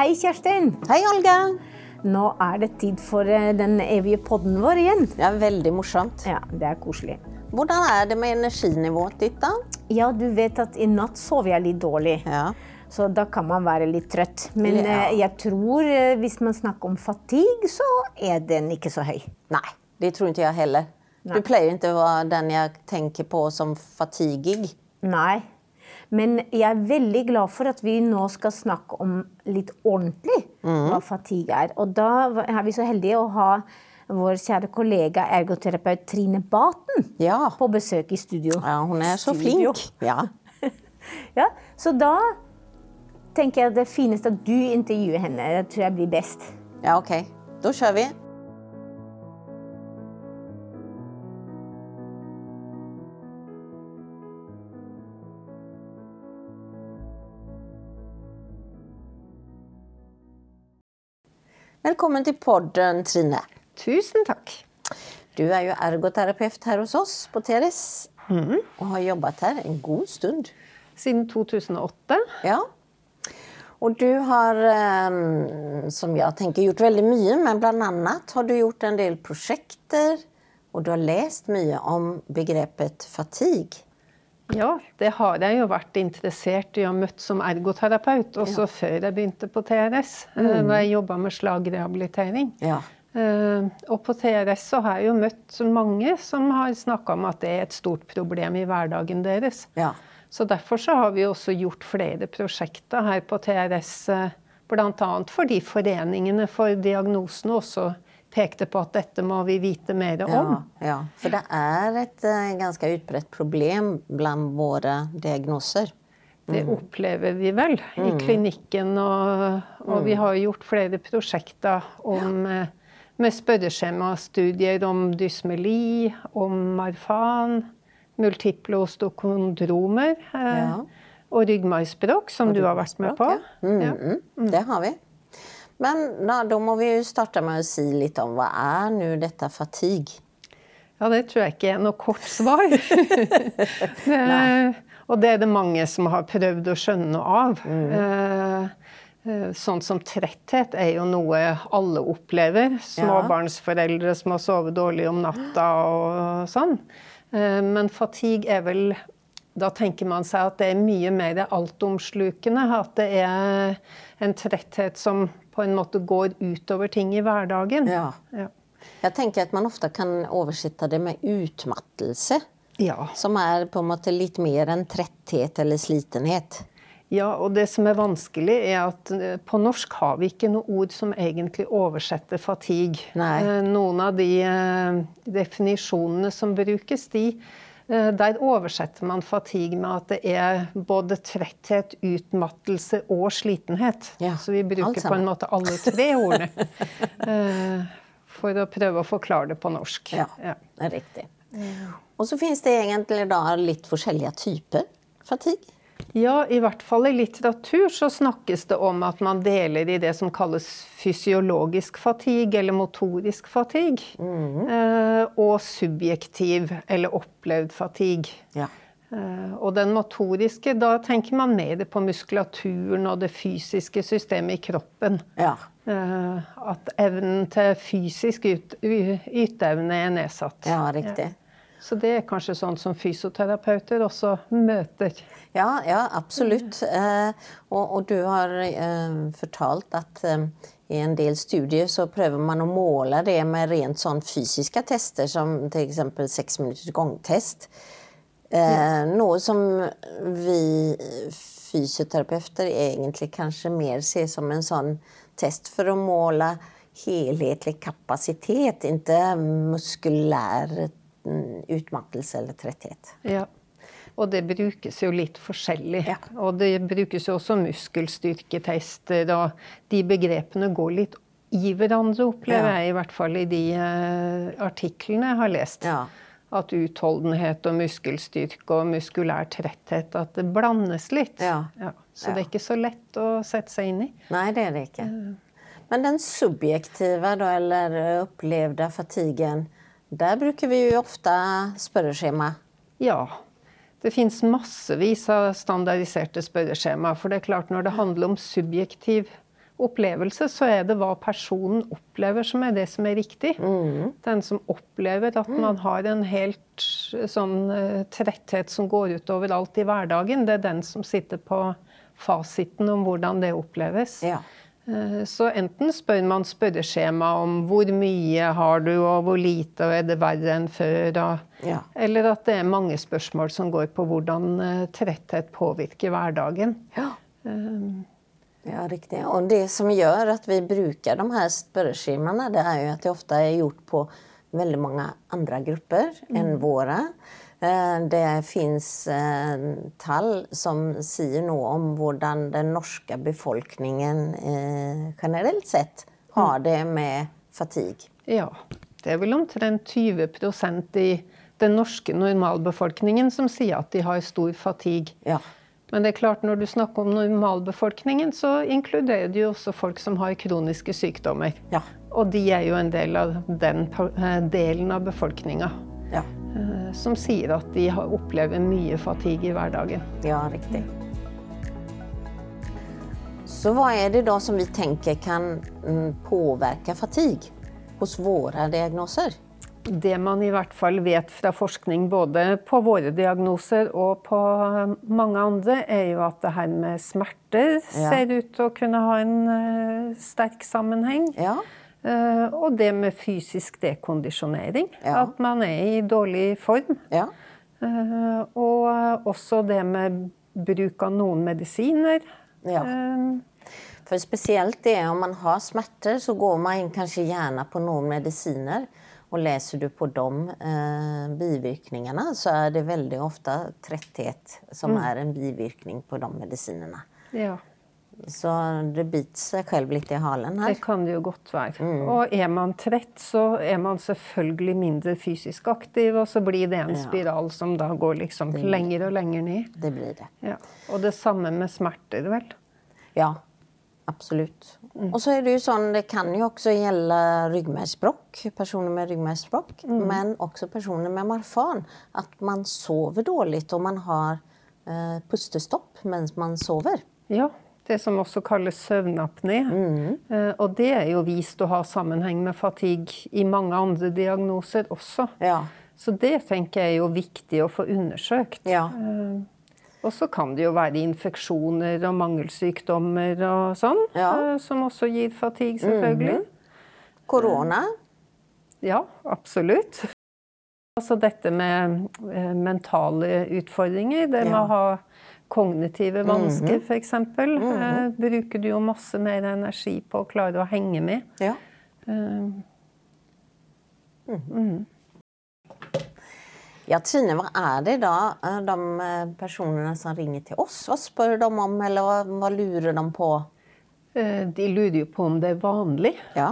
Hei, Kjerstin. Hei, Olga. Nå er det tid for eh, den evige podden vår igjen. Det er veldig morsomt. Ja, det er koselig. Hvordan er det med energinivået ditt, da? Ja, du vet at i natt sov jeg litt dårlig. Ja. Så da kan man være litt trøtt. Men Ja. eh, jeg tror eh, hvis man snakker om fatigue, så er den ikke så høy. Nei, det tror ikke jeg heller. Du pleier ikke å være den jeg tenker på som fatigig. Nei. Men jeg er veldig glad for at vi nå skal snakke om litt ordentlig hva fatigue er. Og da er vi så heldige å ha vår kjære kollega ergoterapeut Trine Baten Ja. på besøk i studio. ja, hun er så Studio. flink. Ja. Ja, så da tenker jeg det fineste at du intervjuer henne. Det tror jeg blir best. ja, ok. Da kjører vi. Velkommen til podden, Trine. Tusen takk. Du er jo ergoterapeut her hos oss på TRS. Og har jobbet her en god stund. Siden 2008. Ja. Og du har, eh, som jeg tenker, gjort veldig mye, men blant annet har du gjort en del prosjekter, og du har lest mye om begrepet fatigue. Ja, det har jeg jo vært interessert i og møtt som ergoterapeut, også før jeg begynte på TRS, mm. når jeg jobba med slagrehabilitering. Ja. Eh, Og på TRS så har jeg jo møtt mange som har snakka om at det er et stort problem i hverdagen deres. Ja. Så derfor så har vi også gjort flere prosjekter her på TRS, eh, bl.a. fordi foreningene for diagnosene også pekte på at dette må vi vite mer om. Ja, ja. For det er et eh, ganske utbredt problem blant våre diagnoser. Det opplever vi vel i klinikken. Og, og vi har gjort flere prosjekter om, eh, med spørreskjemastudier om dysmeli, om marfan, multiple ostokondromer eh, Ja. og ryggmargsbråk, som du har vært med på. Ja. Mm, mm, Det har vi. Men da, da må vi jo starte med å si litt om hva er nå dette fatigue? Ja, det tror jeg ikke er noe kort svar. det, og det er det mange som har prøvd å skjønne noe av. Mm. eh, Sånn som tretthet er jo noe alle opplever. Småbarnsforeldre som har sovet dårlig om natta og sånn. Eh, Men fatigue er vel Da tenker man seg at det er mye mer altomslukende. At det er en tretthet som på en måte går utover ting i hverdagen. Ja. Ja. Jeg tenker at man ofte kan oversette det med utmattelse. ja. Som er på en måte litt mer enn tretthet eller slitenhet. Ja, og det som er vanskelig, er at eh, på norsk har vi ikke noe ord som egentlig oversetter fatigue. Nei. Eh, Noen av de eh, definisjonene som brukes, de, der oversetter man fatigue med at det er både tretthet, utmattelse og slitenhet. Ja, Så vi bruker på en måte alle tre ordene. eh, For å prøve å forklare det på norsk. Ja, Ja. det er riktig. Og så finnes det egentlig da litt forskjellige typer fatigue. Ja, i hvert fall i litteratur så snakkes det om at man deler i det som kalles fysiologisk fatigue eller motorisk fatigue. eh, og subjektiv eller opplevd fatigue. Ja. Eh, og den motoriske, da tenker man mer på muskulaturen og det fysiske systemet i kroppen. Ja. Eh, at evnen til fysisk yteevne er nedsatt. ja, riktig. Så det er kanskje sånn som fysioterapeuter også møter. Ja, ja absolutt. Eh, og, og du har eh, fortalt at eh, i en del studier så prøver man å måle det med rent sånn fysiske tester, som f.eks. seks minutters gangtest. Eh, Noe som vi fysioterapeuter egentlig kanskje mer ser som en sånn test for å måle helhetlig kapasitet, ikke muskulær mm, utmattelse eller tretthet. Ja. Og det brukes jo litt forskjellig. Ja. Og det brukes jo også muskelstyrketester, og de begrepene går litt i hverandre, opplever Ja. jeg, i hvert fall i de eh, artiklene jeg har lest. Ja. At utholdenhet og muskelstyrke og muskulær tretthet, at det blandes litt. Ja. Så det er ikke så lett å sette seg inn i. Nei, det er det ikke. Men den subjektive eller opplevde fatiguen, der bruker vi jo ofte spørreskjema. Ja. Det fins massevis av standardiserte spørreskjema. For det er klart, når det handler om subjektiv opplevelse, så er det hva personen opplever som er det som er riktig. Den som opplever at man har en helt sånn eh, tretthet som går utover alt i hverdagen, det er den som sitter på fasiten om hvordan det oppleves. Ja. Eh, Så enten spør man spørreskjema om hvor mye har du, og hvor lite, og er det verre enn før? Og, Ja. Eller at det er mange spørsmål som går på hvordan eh, tretthet påvirker hverdagen. Ja. Ja, riktig. Og det som gjør at vi bruker de her spørreskjemaene, det er jo at det ofte er gjort på veldig mange andre grupper enn våre. Eh, Det fins tall som sier noe om hvordan den norske befolkningen eh, generelt sett har det med fatigue. Ja. Det er vel omtrent 20% i den norske normalbefolkningen som sier at de har stor fatigue. Ja. Men det er klart, når du snakker om normalbefolkningen, så inkluderer jo også folk som har kroniske sykdommer. Ja. Og de er jo en del av den eh, delen av befolkninga Ja. eh, som sier at de har- opplever mye fatigue i hverdagen. Ja, riktig. Så hva er det da som vi tenker kan mm, påvirke fatigue hos våre diagnoser? Det man i hvert fall vet fra forskning både på våre diagnoser og på eh, mange andre, er jo at det her med smerter Ja. ser ut til å kunne ha en eh, sterk sammenheng. Ja. Eh, og det med fysisk dekondisjonering. Ja. At man er i dårlig form. Ja. Eh, og også det med bruk av noen medisiner. Ja. Eh, For spesielt det om man har smerter, så går man kanskje gjerne på noen medisiner. Og leser du på de eh, bivirkningene, så er det veldig ofte tretthet som er en bivirkning på de medisinene. ja. Så det biter seg selv litt i halen her. Det kan det jo godt være. Mm. Og er man trett, så er man selvfølgelig mindre fysisk aktiv, og så blir det en Ja. spiral som da går liksom lenger og lenger ned. Det blir det. Ja. Og det samme med smerter, vel. Ja, absolutt. Og så er det jo sånn, det kan jo også gjelde ryggmargsbrokk, personer med ryggmargsbrokk, men også personer med marfan. At man sover dårlig, og man har eh, pustestopp mens man sover. Ja, det som også kalles søvnapné. Mm. Eh, Og det er jo vist å ha sammenheng med fatigue i mange andre diagnoser også. Ja. Så det tenker jeg er jo viktig å få undersøkt. Ja. Eh, Og så kan det jo være infeksjoner og mangelsykdommer og sånn, Ja. eh, som også gir fatigue, selvfølgelig. Korona. Ja, absolutt. Altså dette med mentale utfordringer, det med å ha kognitive vansker f.eks., eh, bruker du jo masse mer energi på å klare å henge med. Ja. Eh, Ja, Trine, hva er det da eh, de eh, personene som ringer til oss? Hva spør de om, eller hva, hva lurer de på? eh, de lurer jo på om det er vanlig Ja.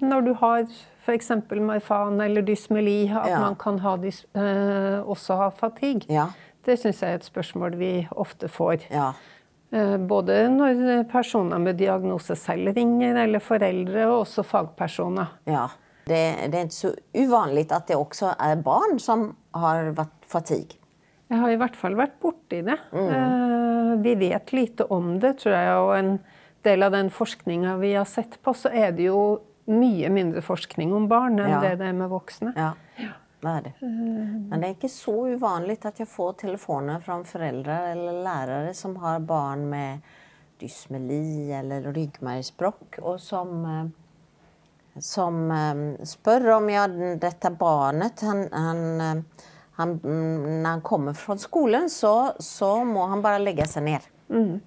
når du har f.eks. marfan eller dysmeli, at Ja. man kan ha dys også ha fatigue. Ja. Det syns jeg er et spørsmål vi ofte får. Ja. Eh, Både når personer med diagnose selv ringer, eller foreldre, og også fagpersoner. ja. Det, det er ikke så uvanlig at det også er barn som har vært fatigue. Jeg har i hvert fall vært borti det. Mm. Vi vet lite om det, tror jeg. Og en del av den forskninga vi har sett på, så er det jo mye mindre forskning om barn enn Ja. det det er med voksne. Ja, det er. Men det er ikke så uvanlig at jeg får telefoner fra foreldre eller lærere som har barn med dysmeli eller ryggmargsbrokk, og som, eh, som eh, spør om jeg, dette barnet han, han, eh, han, mm, Når han kommer fra skolen, så, så må han bare legge seg ned. Mm.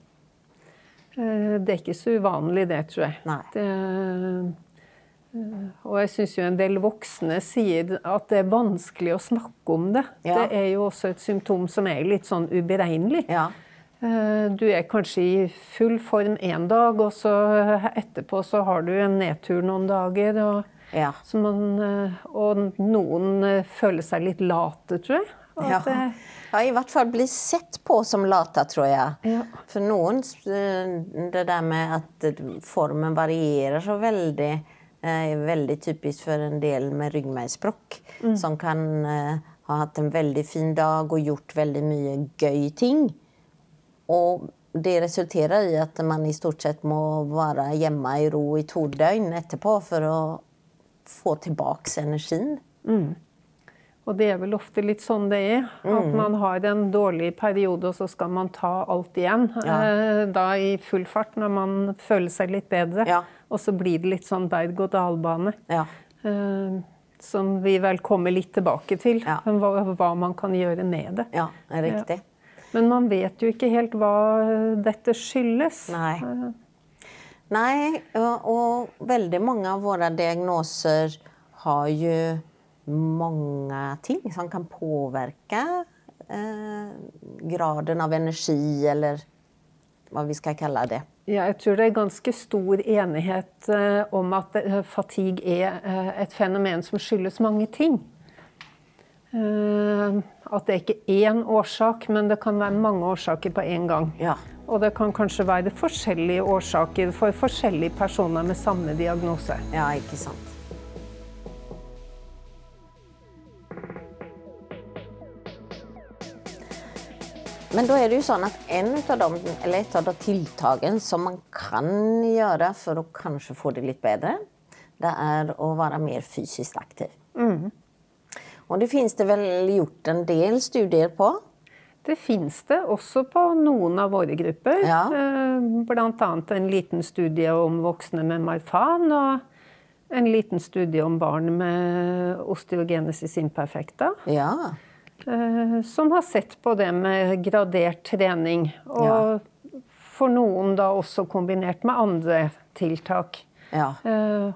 Det er ikke så uvanlig, det, tror jeg. Nei. Det, og jeg syns jo en del voksne sier at det er vanskelig å snakke om det. Ja. Det er jo også et symptom som er litt sånn uberegnelig. Ja. Eh, Du er kanskje i full form én dag, og så etterpå så har du en nedtur noen dager. Og, Ja. så man, eh, og noen eh, føler seg litt late, tror jeg. Ja. det- ja, i hvert fall bli sett på som lata, tror jeg. Ja. For noen, eh, det der med at eh, formen varierer så veldig, eh, er veldig typisk for en del med ryggmargsbrokk, Mm. som kan eh, ha hatt en veldig fin dag og gjort veldig mye gøy ting. Og det resulterer i at man i stort sett må være hjemme i ro i to døgn etterpå for å få tilbake energien. Og det er vel ofte litt sånn det er. At Mm. man har en dårlig periode, og så skal man ta alt igjen. eh, Da i full fart, når man føler seg litt bedre. Ja. Og så blir det litt sånn berg-og-dal-bane. Ja. eh, Som vi vel kommer litt tilbake til. Ja. Hva, hva man kan gjøre med det. ja, det er riktig. Men man vet jo ikke helt hva dette skyldes. Nei. Nei, og, og veldig mange av våre diagnoser har jo mange ting som kan påvirke eh, graden av energi, eller hva vi skal kalle det. Ja, jeg tror det er ganske stor enighet eh, om at eh, fatigue er eh, et fenomen som skyldes mange ting. Eh, at det ikke er én årsak, men det kan være mange årsaker på en gang. Ja. Og det kan kanskje være forskjellige årsaker for forskjellige personer med samme diagnose. Ja, ikke sant. Men da er det jo sånn at en av de, eller et av de tiltakene som man kan gjøre for å kanskje få det litt bedre, det er å være mer fysisk aktiv. Og det finnes det vel gjort en del studier på. Det finnes det også på noen av våre grupper. Ja. Bl.a. Blant annet en liten studie om voksne med marfan, og en liten studie om barn med osteogenesis imperfecta. Ja. Eh, Som har sett på det med gradert trening. Og for noen da også kombinert med andre tiltak. Ja. Eh,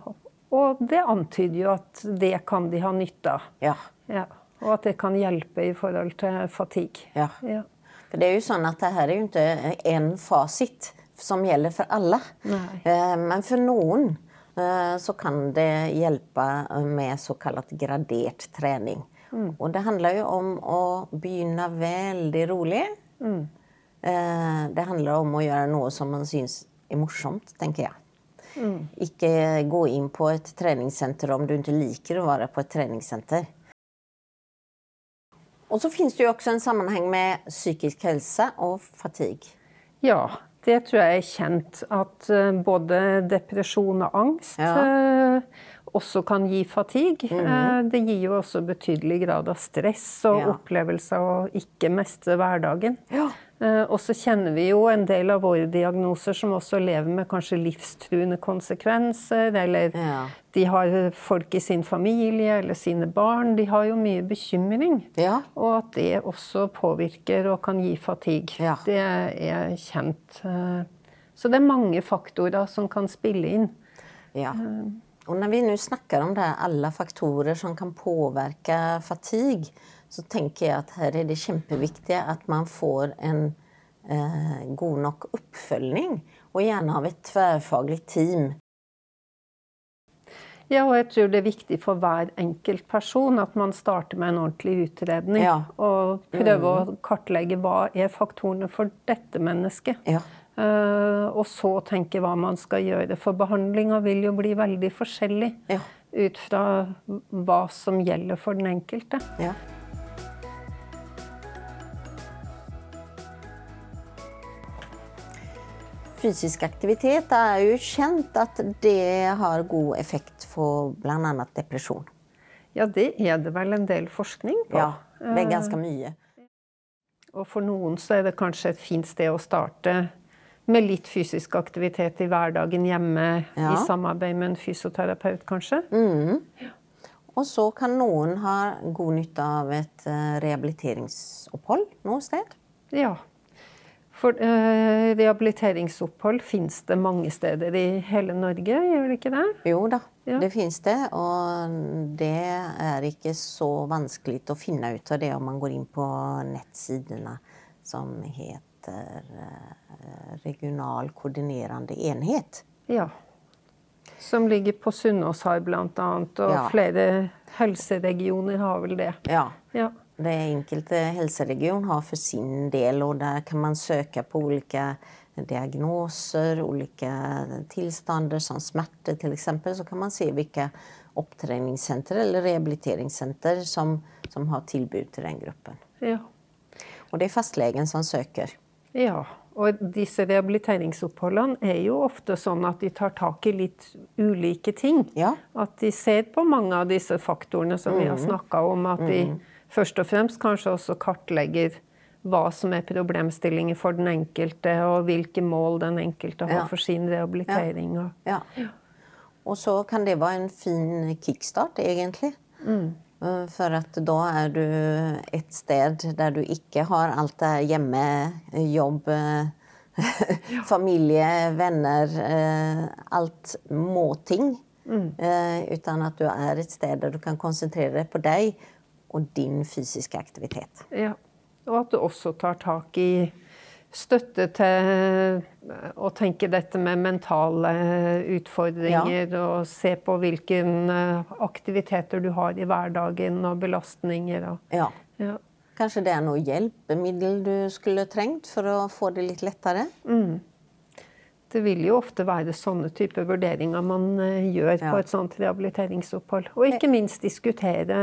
Og det antyder jo at det kan de ha nytte av. ja. Ja. Og at det kan hjelpe i forhold til fatigue. Ja. Ja. For det er jo sånn at det her er jo ikke en fasit som gjelder for alle. Nei. Eh, Men for noen så kan det hjelpe med såkalt gradert trening. Og det handler jo om å begynne veldig rolig. Eh, Det handler om å gjøre noe som man syns er morsomt, tenker jeg. Ikke gå inn på et treningssenter om du ikke liker å være på et treningssenter. Og så finnes det jo også en sammenheng med psykisk helse og fatigue. Ja, det tror jeg er kjent. At eh, både depresjon og angst eh, også kan gi fatigue. Eh, det gir jo også betydelig grad av stress og Ja. opplevelse av å ikke mestre hverdagen. Ja. Eh, og så kjenner vi jo en del av våre diagnoser som også lever med kanskje livstruende konsekvenser, eller Ja. de har folk i sin familie eller sine barn. De har jo mye bekymring. Ja. Og at det også påvirker og kan gi fatigue. Det er kjent. Eh, Så det er mange faktorer som kan spille inn. Ja. Og når vi nå snakker om det alle faktorer som kan påvirke fatigue, så tenker jeg at her er det kjempeviktig at man får en eh, god nok oppfølging, og gjerne av et tverrfaglig team. Ja, og jeg tror det er viktig for hver enkelt person at man starter med en ordentlig utredning. Ja. Og prøver å kartlegge hva er faktorene for dette mennesket. Ja. Eh, og så tenke hva man skal gjøre. For behandlinga vil jo bli veldig forskjellig Ja. ut fra hva som gjelder for den enkelte. Ja. Fysisk aktivitet er jo kjent at det har god effekt for bl.a. depresjon. Ja, det er det vel en del forskning på. Ja, det er ganske mye. Og for noen så er det kanskje et fint sted å starte med litt fysisk aktivitet i hverdagen hjemme, Ja. i samarbeid med en fysioterapeut, kanskje. Og så kan noen ha god nytte av et eh, rehabiliteringsopphold noe sted. Ja. For eh, rehabiliteringsopphold fins det mange steder i hele Norge, gjør det ikke det? Jo da, Ja. det fins det. Og det er ikke så vanskelig å finne ut av det om man går inn på nettsidene som heter eh, Regional koordinerende enhet. Ja. Som ligger på Sunnaashar blant annet, og Ja. flere helseregioner har vel det. Ja. Ja. Det enkelte helseregion har for sin del, og der kan man søke på ulike diagnoser, ulike tilstander som smerte f.eks., Så kan man se hvilke opptreningssenter eller rehabiliteringssenter som, som har tilbud til den gruppen. ja. Og det er fastlegen som søker. Ja, Og disse rehabiliteringsoppholdene er jo ofte sånn at de tar tak i litt ulike ting. Ja. At de ser på mange av disse faktorene som vi har snakka om. At de først og fremst kanskje også kartlegger hva som er problemstillinger for den enkelte, og hvilke mål den enkelte har Ja. for sin rehabilitering. Ja. Og så kan det være en fin kickstart, egentlig. Eh, For at da er du et sted der du ikke har alt det hjemme, jobb, eh, familie, venner eh, Alt må-ting. Mm. Uten at du er et sted der du kan konsentrere deg på deg og din fysiske aktivitet. Ja. Og at du også tar tak i støtte til å tenke dette med mentale utfordringer, og se på hvilke aktiviteter du har i hverdagen, og belastninger. Og, Ja. ja. Kanskje det er noe hjelpemiddel du skulle trengt for å få det litt lettere? Det vil jo ofte være sånne typer vurderinger man eh, gjør Ja. på et sånt rehabiliteringsopphold. Og ikke minst diskutere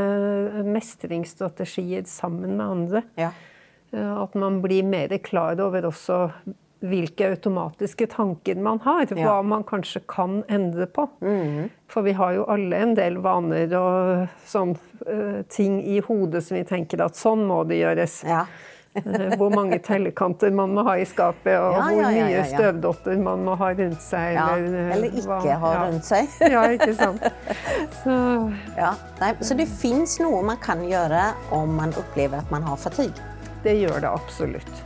mestringsstrategier sammen med andre. Ja. Eh, At man blir mer klar over også hvilke automatiske tanker man har. Hva man kanskje kan endre på. For vi har jo alle en del vaner og sånn ting i hodet som vi tenker at sånn må det gjøres. ja. Eh, Hvor mange tellekanter man må ha i skapet, og Ja, hvor ja, ja, mye ja, ja. støvdotter man må ha rundt seg. ja. eh, Eller ikke hva- ha ja. rundt seg. Ja, ikke sant. Så Ja. Nei, så det fins noe man kan gjøre om man opplever at man har fatigue. Det gjør det absolutt.